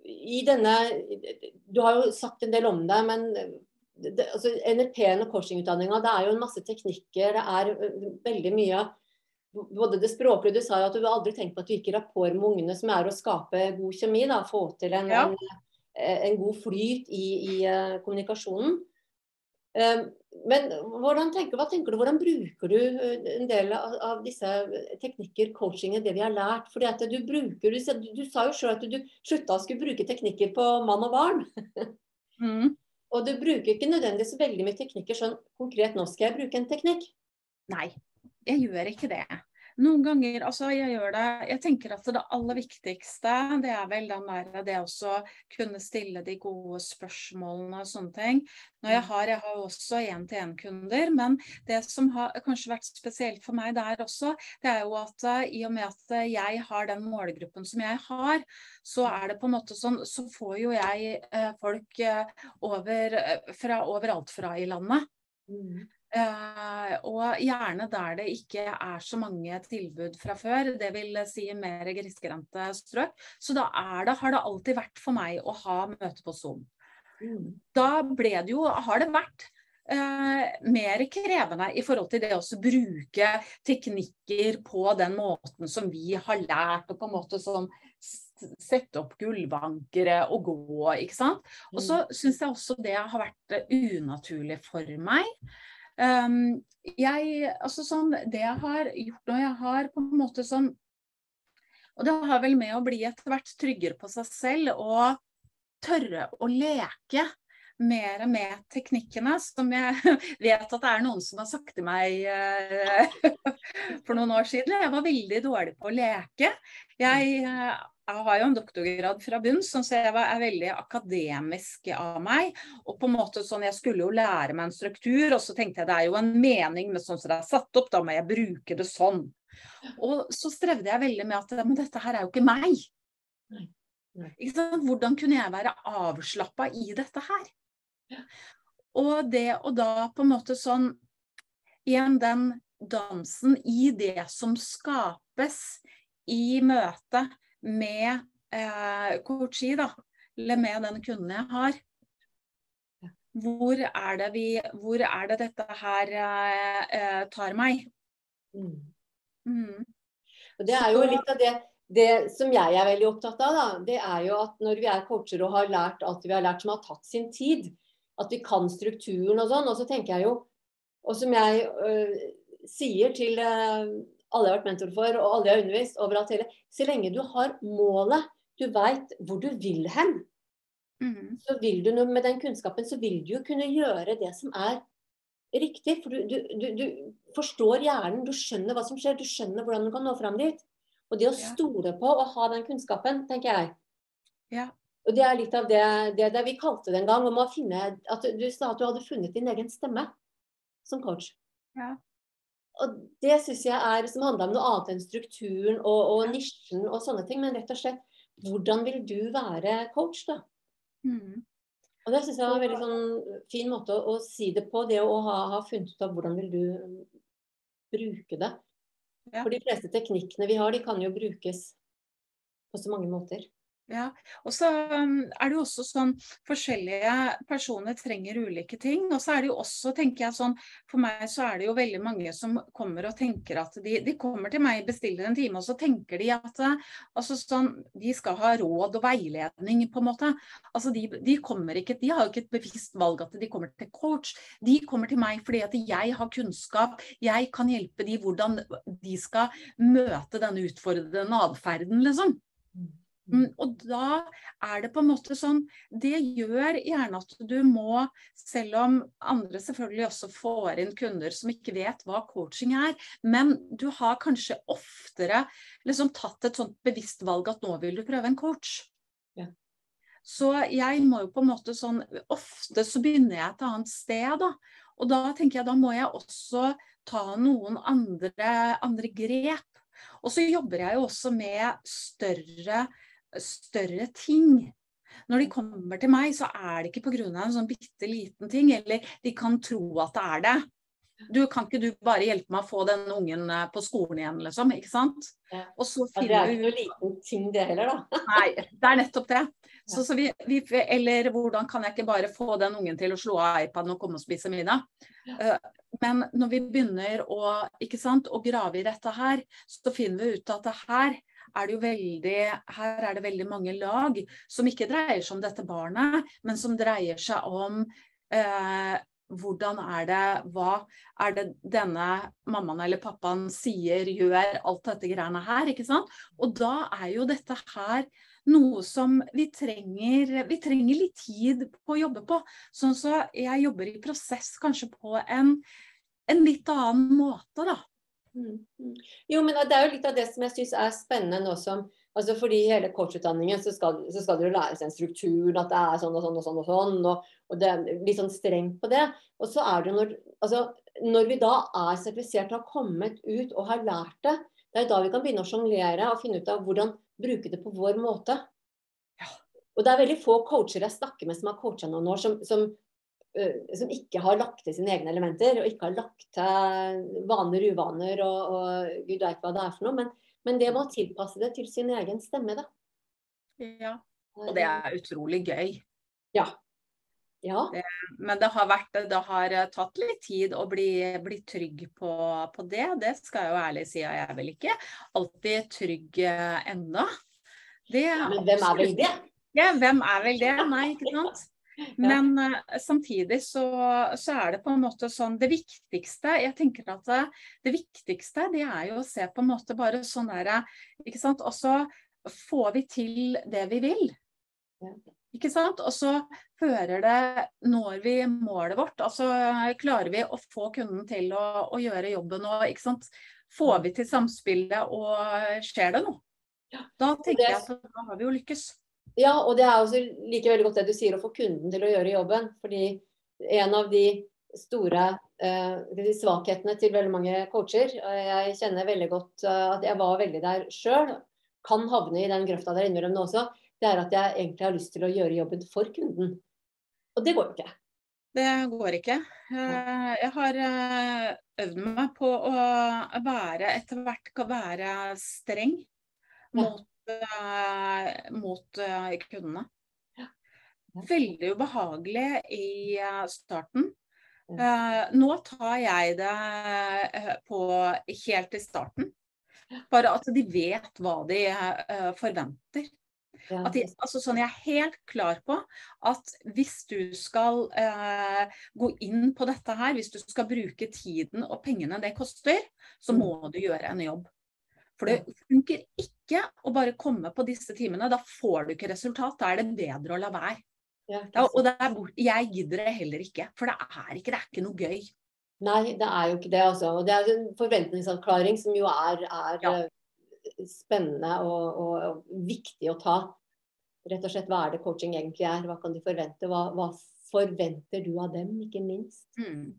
i denne Du har jo sagt en del om det, men det, altså NLP-en og coachingutdanninga, det er jo en masse teknikker. Det er veldig mye både det språklige Du sa jo at du aldri tenkt på at du gikk i rapport med ungene, som er å skape god kjemi. da, Få til en, ja. en, en, god flyt i, i uh, kommunikasjonen. Um, men tenker, hva tenker du, hvordan bruker du eh, en del av, av disse teknikker, coachingen, det vi har lært? Fordi at du bruker, du, du, sa jo sjøl at du, du slutta å skulle bruke teknikker på mann og barn. Mm. og du bruker ikke nødvendigvis veldig mye teknikker sånn konkret, nå skal jeg bruke en teknikk. Nei, jeg gjør ikke det. Noen ganger, altså jeg gjør det Jeg tenker at det aller viktigste, det er vel den der det også kunne stille de gode spørsmålene og sånne ting. Når jeg mm. har, jeg har også én-til-én-kunder, men det som har kanskje vært spesielt for meg der også, det er jo at uh, i og med at jeg har den målgruppen som jeg har, så er det på en måte sånn, så får jo jeg uh, folk over, fra overalt fra i landet. Mm. Uh, og gjerne der det ikke er så mange tilbud fra før, det vil si mer grisgrendte strøk. Så da det, har det alltid vært for meg å ha møte på Zoom. Mm. Da ble det jo, har det vært uh, mer krevende i forhold til det å bruke teknikker på den måten som vi har lært, og på en måte som sette opp gullvankere og gå, ikke sant. Og så mm. syns jeg også det har vært unaturlig for meg. Um, jeg, altså sånn, det jeg har gjort nå, jeg har på en måte sånn Og det har vel med å bli etter hvert tryggere på seg selv og tørre å leke mer med teknikkene, som jeg vet at det er noen som har sagt til meg uh, for noen år siden. Jeg var veldig dårlig på å leke. Jeg uh, jeg har jo en doktorgrad fra bunn, så jeg er veldig akademisk av meg. Og på en måte sånn, Jeg skulle jo lære meg en struktur, og så tenkte jeg det er jo en mening med sånn som det er satt opp, da må jeg bruke det sånn. Og så strevde jeg veldig med at men dette her er jo ikke meg. Ikke Hvordan kunne jeg være avslappa i dette her? Og det og da på en måte sånn Igjen den dansen i det som skapes i møtet med eh, coachi, da, eller med den kunden jeg har. Hvor er det, vi, hvor er det dette her eh, eh tar meg? Mm. Mm. Og Det er jo litt av det, det som jeg er veldig opptatt av. Da, det er jo at når vi er coacher og har lært alt vi har lært som har tatt sin tid, at vi kan strukturen og sånn. Og så tenker jeg jo, og som jeg øh, sier til øh, alle jeg har vært mentor for, og alle jeg har undervist overalt hele. Så lenge du har målet, du veit hvor du vil hen, mm. så vil du med den kunnskapen så vil du jo kunne gjøre det som er riktig. For du, du, du, du forstår hjernen, du skjønner hva som skjer, du skjønner hvordan du kan nå fram dit. Og det å stole på og ha den kunnskapen, tenker jeg. Ja. Og det er litt av det, det, det vi kalte det en gang, om å finne at Du sa at du hadde funnet din egen stemme som coach. Ja og det syns jeg er som handler om noe annet enn strukturen og, og nisjen og sånne ting. Men rett og slett hvordan vil du være coach, da? Mm. Og det syns jeg var en veldig sånn fin måte å, å, si det på. Det å ha, ha, funnet ut av hvordan vil du bruke det. Ja. For de fleste teknikkene vi har, de kan jo brukes på så mange måter. Ja, og så um, er det jo også sånn forskjellige personer trenger ulike ting. Og så er det jo også, tenker jeg sånn, for meg så er det jo veldig mange som kommer og tenker at de, de kommer til meg, bestiller en time, og så tenker de at altså sånn, de skal ha råd og veiledning, på en måte. Altså de, de kommer ikke, de har jo ikke et bevisst valg at de kommer til coach. De kommer til meg fordi at jeg har kunnskap, jeg kan hjelpe de hvordan de skal møte denne utfordrende atferden, liksom. Mm. Og da er det på en måte sånn Det gjør gjerne at du må, selv om andre selvfølgelig også får inn kunder som ikke vet hva coaching er, men du har kanskje oftere liksom tatt et sånt bevisst valg at nå vil du prøve en coach. Ja. Så jeg må jo på en måte sånn Ofte så begynner jeg et annet sted, da. Og da tenker jeg da må jeg også ta noen andre, andre grep. Og så jobber jeg jo også med større større ting. Når de kommer til meg, så er det ikke pga. en sånn bitte liten ting, eller de kan tro at det er det. Du, kan ikke du bare hjelpe meg å få den ungen eh, på skolen igjen, liksom? Ikke sant? Ja. det er ikke noe liten ting det heller, da. Nei, det er nettopp det. Så, så vi, vi, eller hvordan kan jeg ikke bare få den ungen til å slå av iPaden og komme og spise middag? Uh, men når vi begynner å, sant, å grave i dette her, så finner vi ut at det her er det jo veldig Her er det veldig mange lag som ikke dreier seg om dette barnet, men som dreier seg om eh, hvordan er det Hva er det denne mammaen eller pappaen sier, gjør, alt dette greiene her, ikke sant? Og da er jo dette her noe som vi trenger Vi trenger litt tid på å jobbe på. Sånn så jeg jobber i prosess kanskje på en, en litt annen måte, da. Mm, mm. Jo, men det er jo litt av det som jeg syns er spennende nå som altså Fordi i hele coachutdanningen så skal, så skal dere lære seg en struktur, at det er sånn og sånn og sånn, og sånn, og, og det er litt sånn strengt på det. Og så er det når, altså, når vi da er sertifisert og har kommet ut og har lært det, det er da vi kan begynne å sjonglere og finne ut av hvordan bruke det på vår måte. Ja. Og det er veldig få coacher jeg snakker med som har coacha noen år, som, som, som, ikke har lagt til sine egne elementer, og ikke har lagt til vaner, uvaner og, og gud veit hva det er for noe. Men, men det med å tilpasse det til sin egen stemme, da. Ja. Og det er utrolig gøy. Ja. ja. Det, men det har, vært, det har tatt litt tid å bli, bli trygg på, på, det. Det skal jeg jo ærlig si. Jeg er vel ikke alltid trygg eh, Ja, Men hvem er vel det? Ja, hvem er vel det? Nei, ikke sant. Men uh, samtidig så, så, er det på en måte sånn Det viktigste Jeg tenker at det, det, viktigste det er jo å se på en måte bare sånn der Ikke sant. Og så får vi til det vi vil. Ikke sant? Og så fører det Når vi målet vårt, altså klarer vi å få kunden til å, å gjøre jobben og ikke sant? Får vi til samspillet og skjer det noe? Da tenker jeg at da har vi jo lykkes. Ja, og det er også like veldig godt det du sier, å få kunden til å gjøre jobben. Fordi en av de store eh, svakhetene til veldig mange coacher, og jeg kjenner veldig godt uh, at jeg var veldig der sjøl, kan havne i den grøfta der innimellom også, det er at jeg egentlig har lyst til å gjøre jobben for kunden. Og det går jo ikke. Det går ikke. Eh, jeg har eh, øvd meg på å være etter hvert være streng mot. Eh, mot kundene. Veldig ubehagelig i starten. Nå tar jeg det på helt i starten. Bare at de vet hva de forventer. Ja. De, altså sånn, jeg er helt klar på at hvis du skal eh, gå inn på dette her, hvis du skal bruke tiden og pengene det koster, så mm. må du gjøre en jobb. For det funker ikke å bare komme på disse timene. Da får du ikke resultat. Da er det bedre å la være. Ja, og er, jeg gidder det heller ikke. For det er ikke, det er ikke noe gøy. Nei, det er jo ikke det. Altså. Og det er en forventningsavklaring som jo er, er ja. Eh, spennende og, og, og, viktig å ta rett og slett hva er det coaching egentlig er. Hva kan de forvente? Hva, hva forventer du av dem, ikke minst. Mm.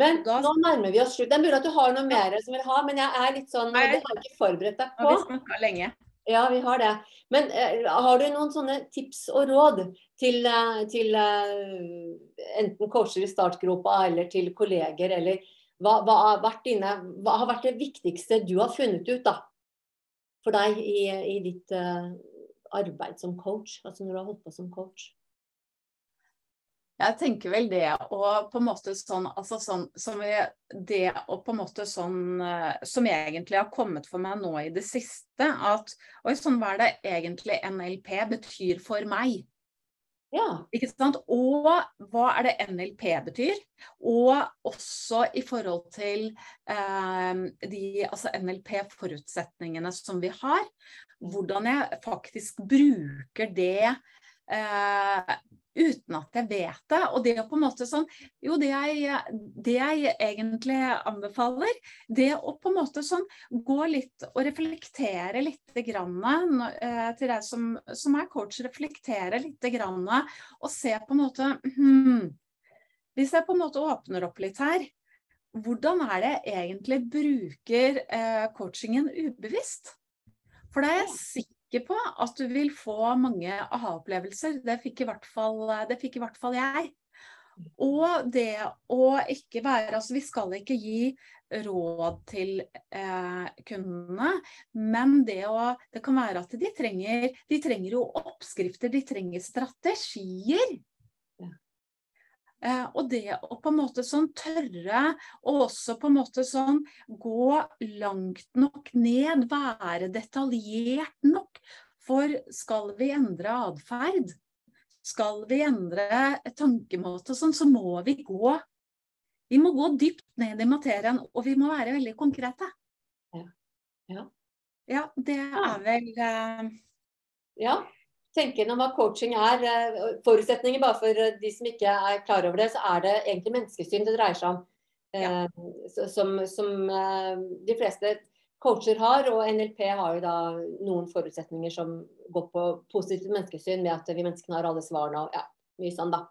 Men da, nå nærmer vi oss slutt. Det er mulig at du har noe mer som vil ha, men jeg er litt sånn Det har ikke forberedt deg på. Vi snakka lenge. Ja, vi har det. Men uh, har du noen sånne tips og råd til, uh, til uh, enten coacher i startgropa eller til kolleger, eller hva, hva, har vært dine, hva, har vært det viktigste du har funnet ut da, for deg i, i ditt arbeid som coach? Altså når du har holdt på som coach? Jeg tenker vel det og på en måte sånn, altså sånn som jeg, Det og på en måte sånn eh, Som egentlig har kommet for meg nå i det siste, at Oi, sånn hva er det egentlig NLP betyr for meg? Ja. Ikke sant? Og hva er det NLP betyr? Og også i forhold til eh, de altså NLP-forutsetningene som vi har. Hvordan jeg faktisk bruker det eh, uten at jeg vet det. Og det å på en måte sånn Jo, det jeg, det jeg egentlig anbefaler, det å på en måte sånn gå litt og reflektere litt grann, uh, til deg som, som, er coach, reflektere litt grann, og se på en måte hmm, Hvis jeg på en måte åpner opp litt her, hvordan er det jeg egentlig bruker eh, coachingen ubevisst? For det er jeg sikker sikker på at du vil få mange aha-opplevelser. Det, fikk i hvert fall, det fikk i hvert fall jeg. Og det å ikke være Altså, vi skal ikke gi råd til eh, kundene, men det å Det kan være at de trenger De trenger jo oppskrifter, de trenger strategier. Eh, og det å på en måte sånn tørre å også på en måte sånn gå langt nok ned, være detaljert nok. For skal vi endre atferd, skal vi endre tankemåte sånn, så må vi gå Vi må gå dypt ned i materien, og vi må være veldig konkrete. Ja. Ja, ja det er vel uh... Ja tenke om hva coaching er. Eh, forutsetninger bare for eh, de som ikke er klar over det, så er det egentlig menneskesyn det dreier seg om. Ja. Som, som de fleste coacher har, og NLP har jo da noen forutsetninger som går på positivt menneskesyn, med at vi menneskene har alle svarene og ja, mye sånn, da.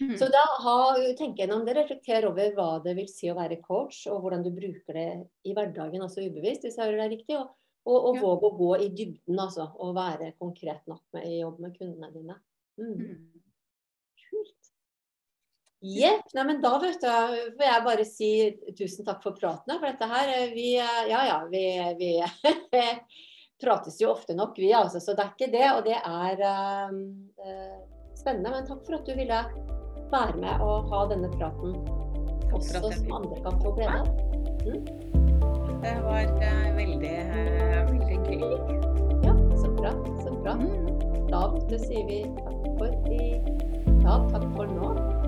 Mm. Så da ha, tenk gjennom det, reflekter over hva det vil si å være coach, og hvordan du bruker det i hverdagen, altså ubevisst, hvis jeg hører deg riktig. Og, og, og ja. våg å gå i dybden, altså. Og være konkret nok med, i jobb med kundene dine. Mm. Jepp. Nei, men da vet du, får jeg bare si tusen takk for praten. For dette her eh, vi, eh, Ja ja, vi, vi prates jo ofte nok, vi altså. Så det er ikke det. Og det er uh, spennende. Men takk for at du ville være med og ha denne praten også, som andre kan få glede av. Mm. Det var uh, veldig, uh, veldig gøy. Ja, så bra. Så bra. Mm. Da sier vi takk for i dag. Takk for nå.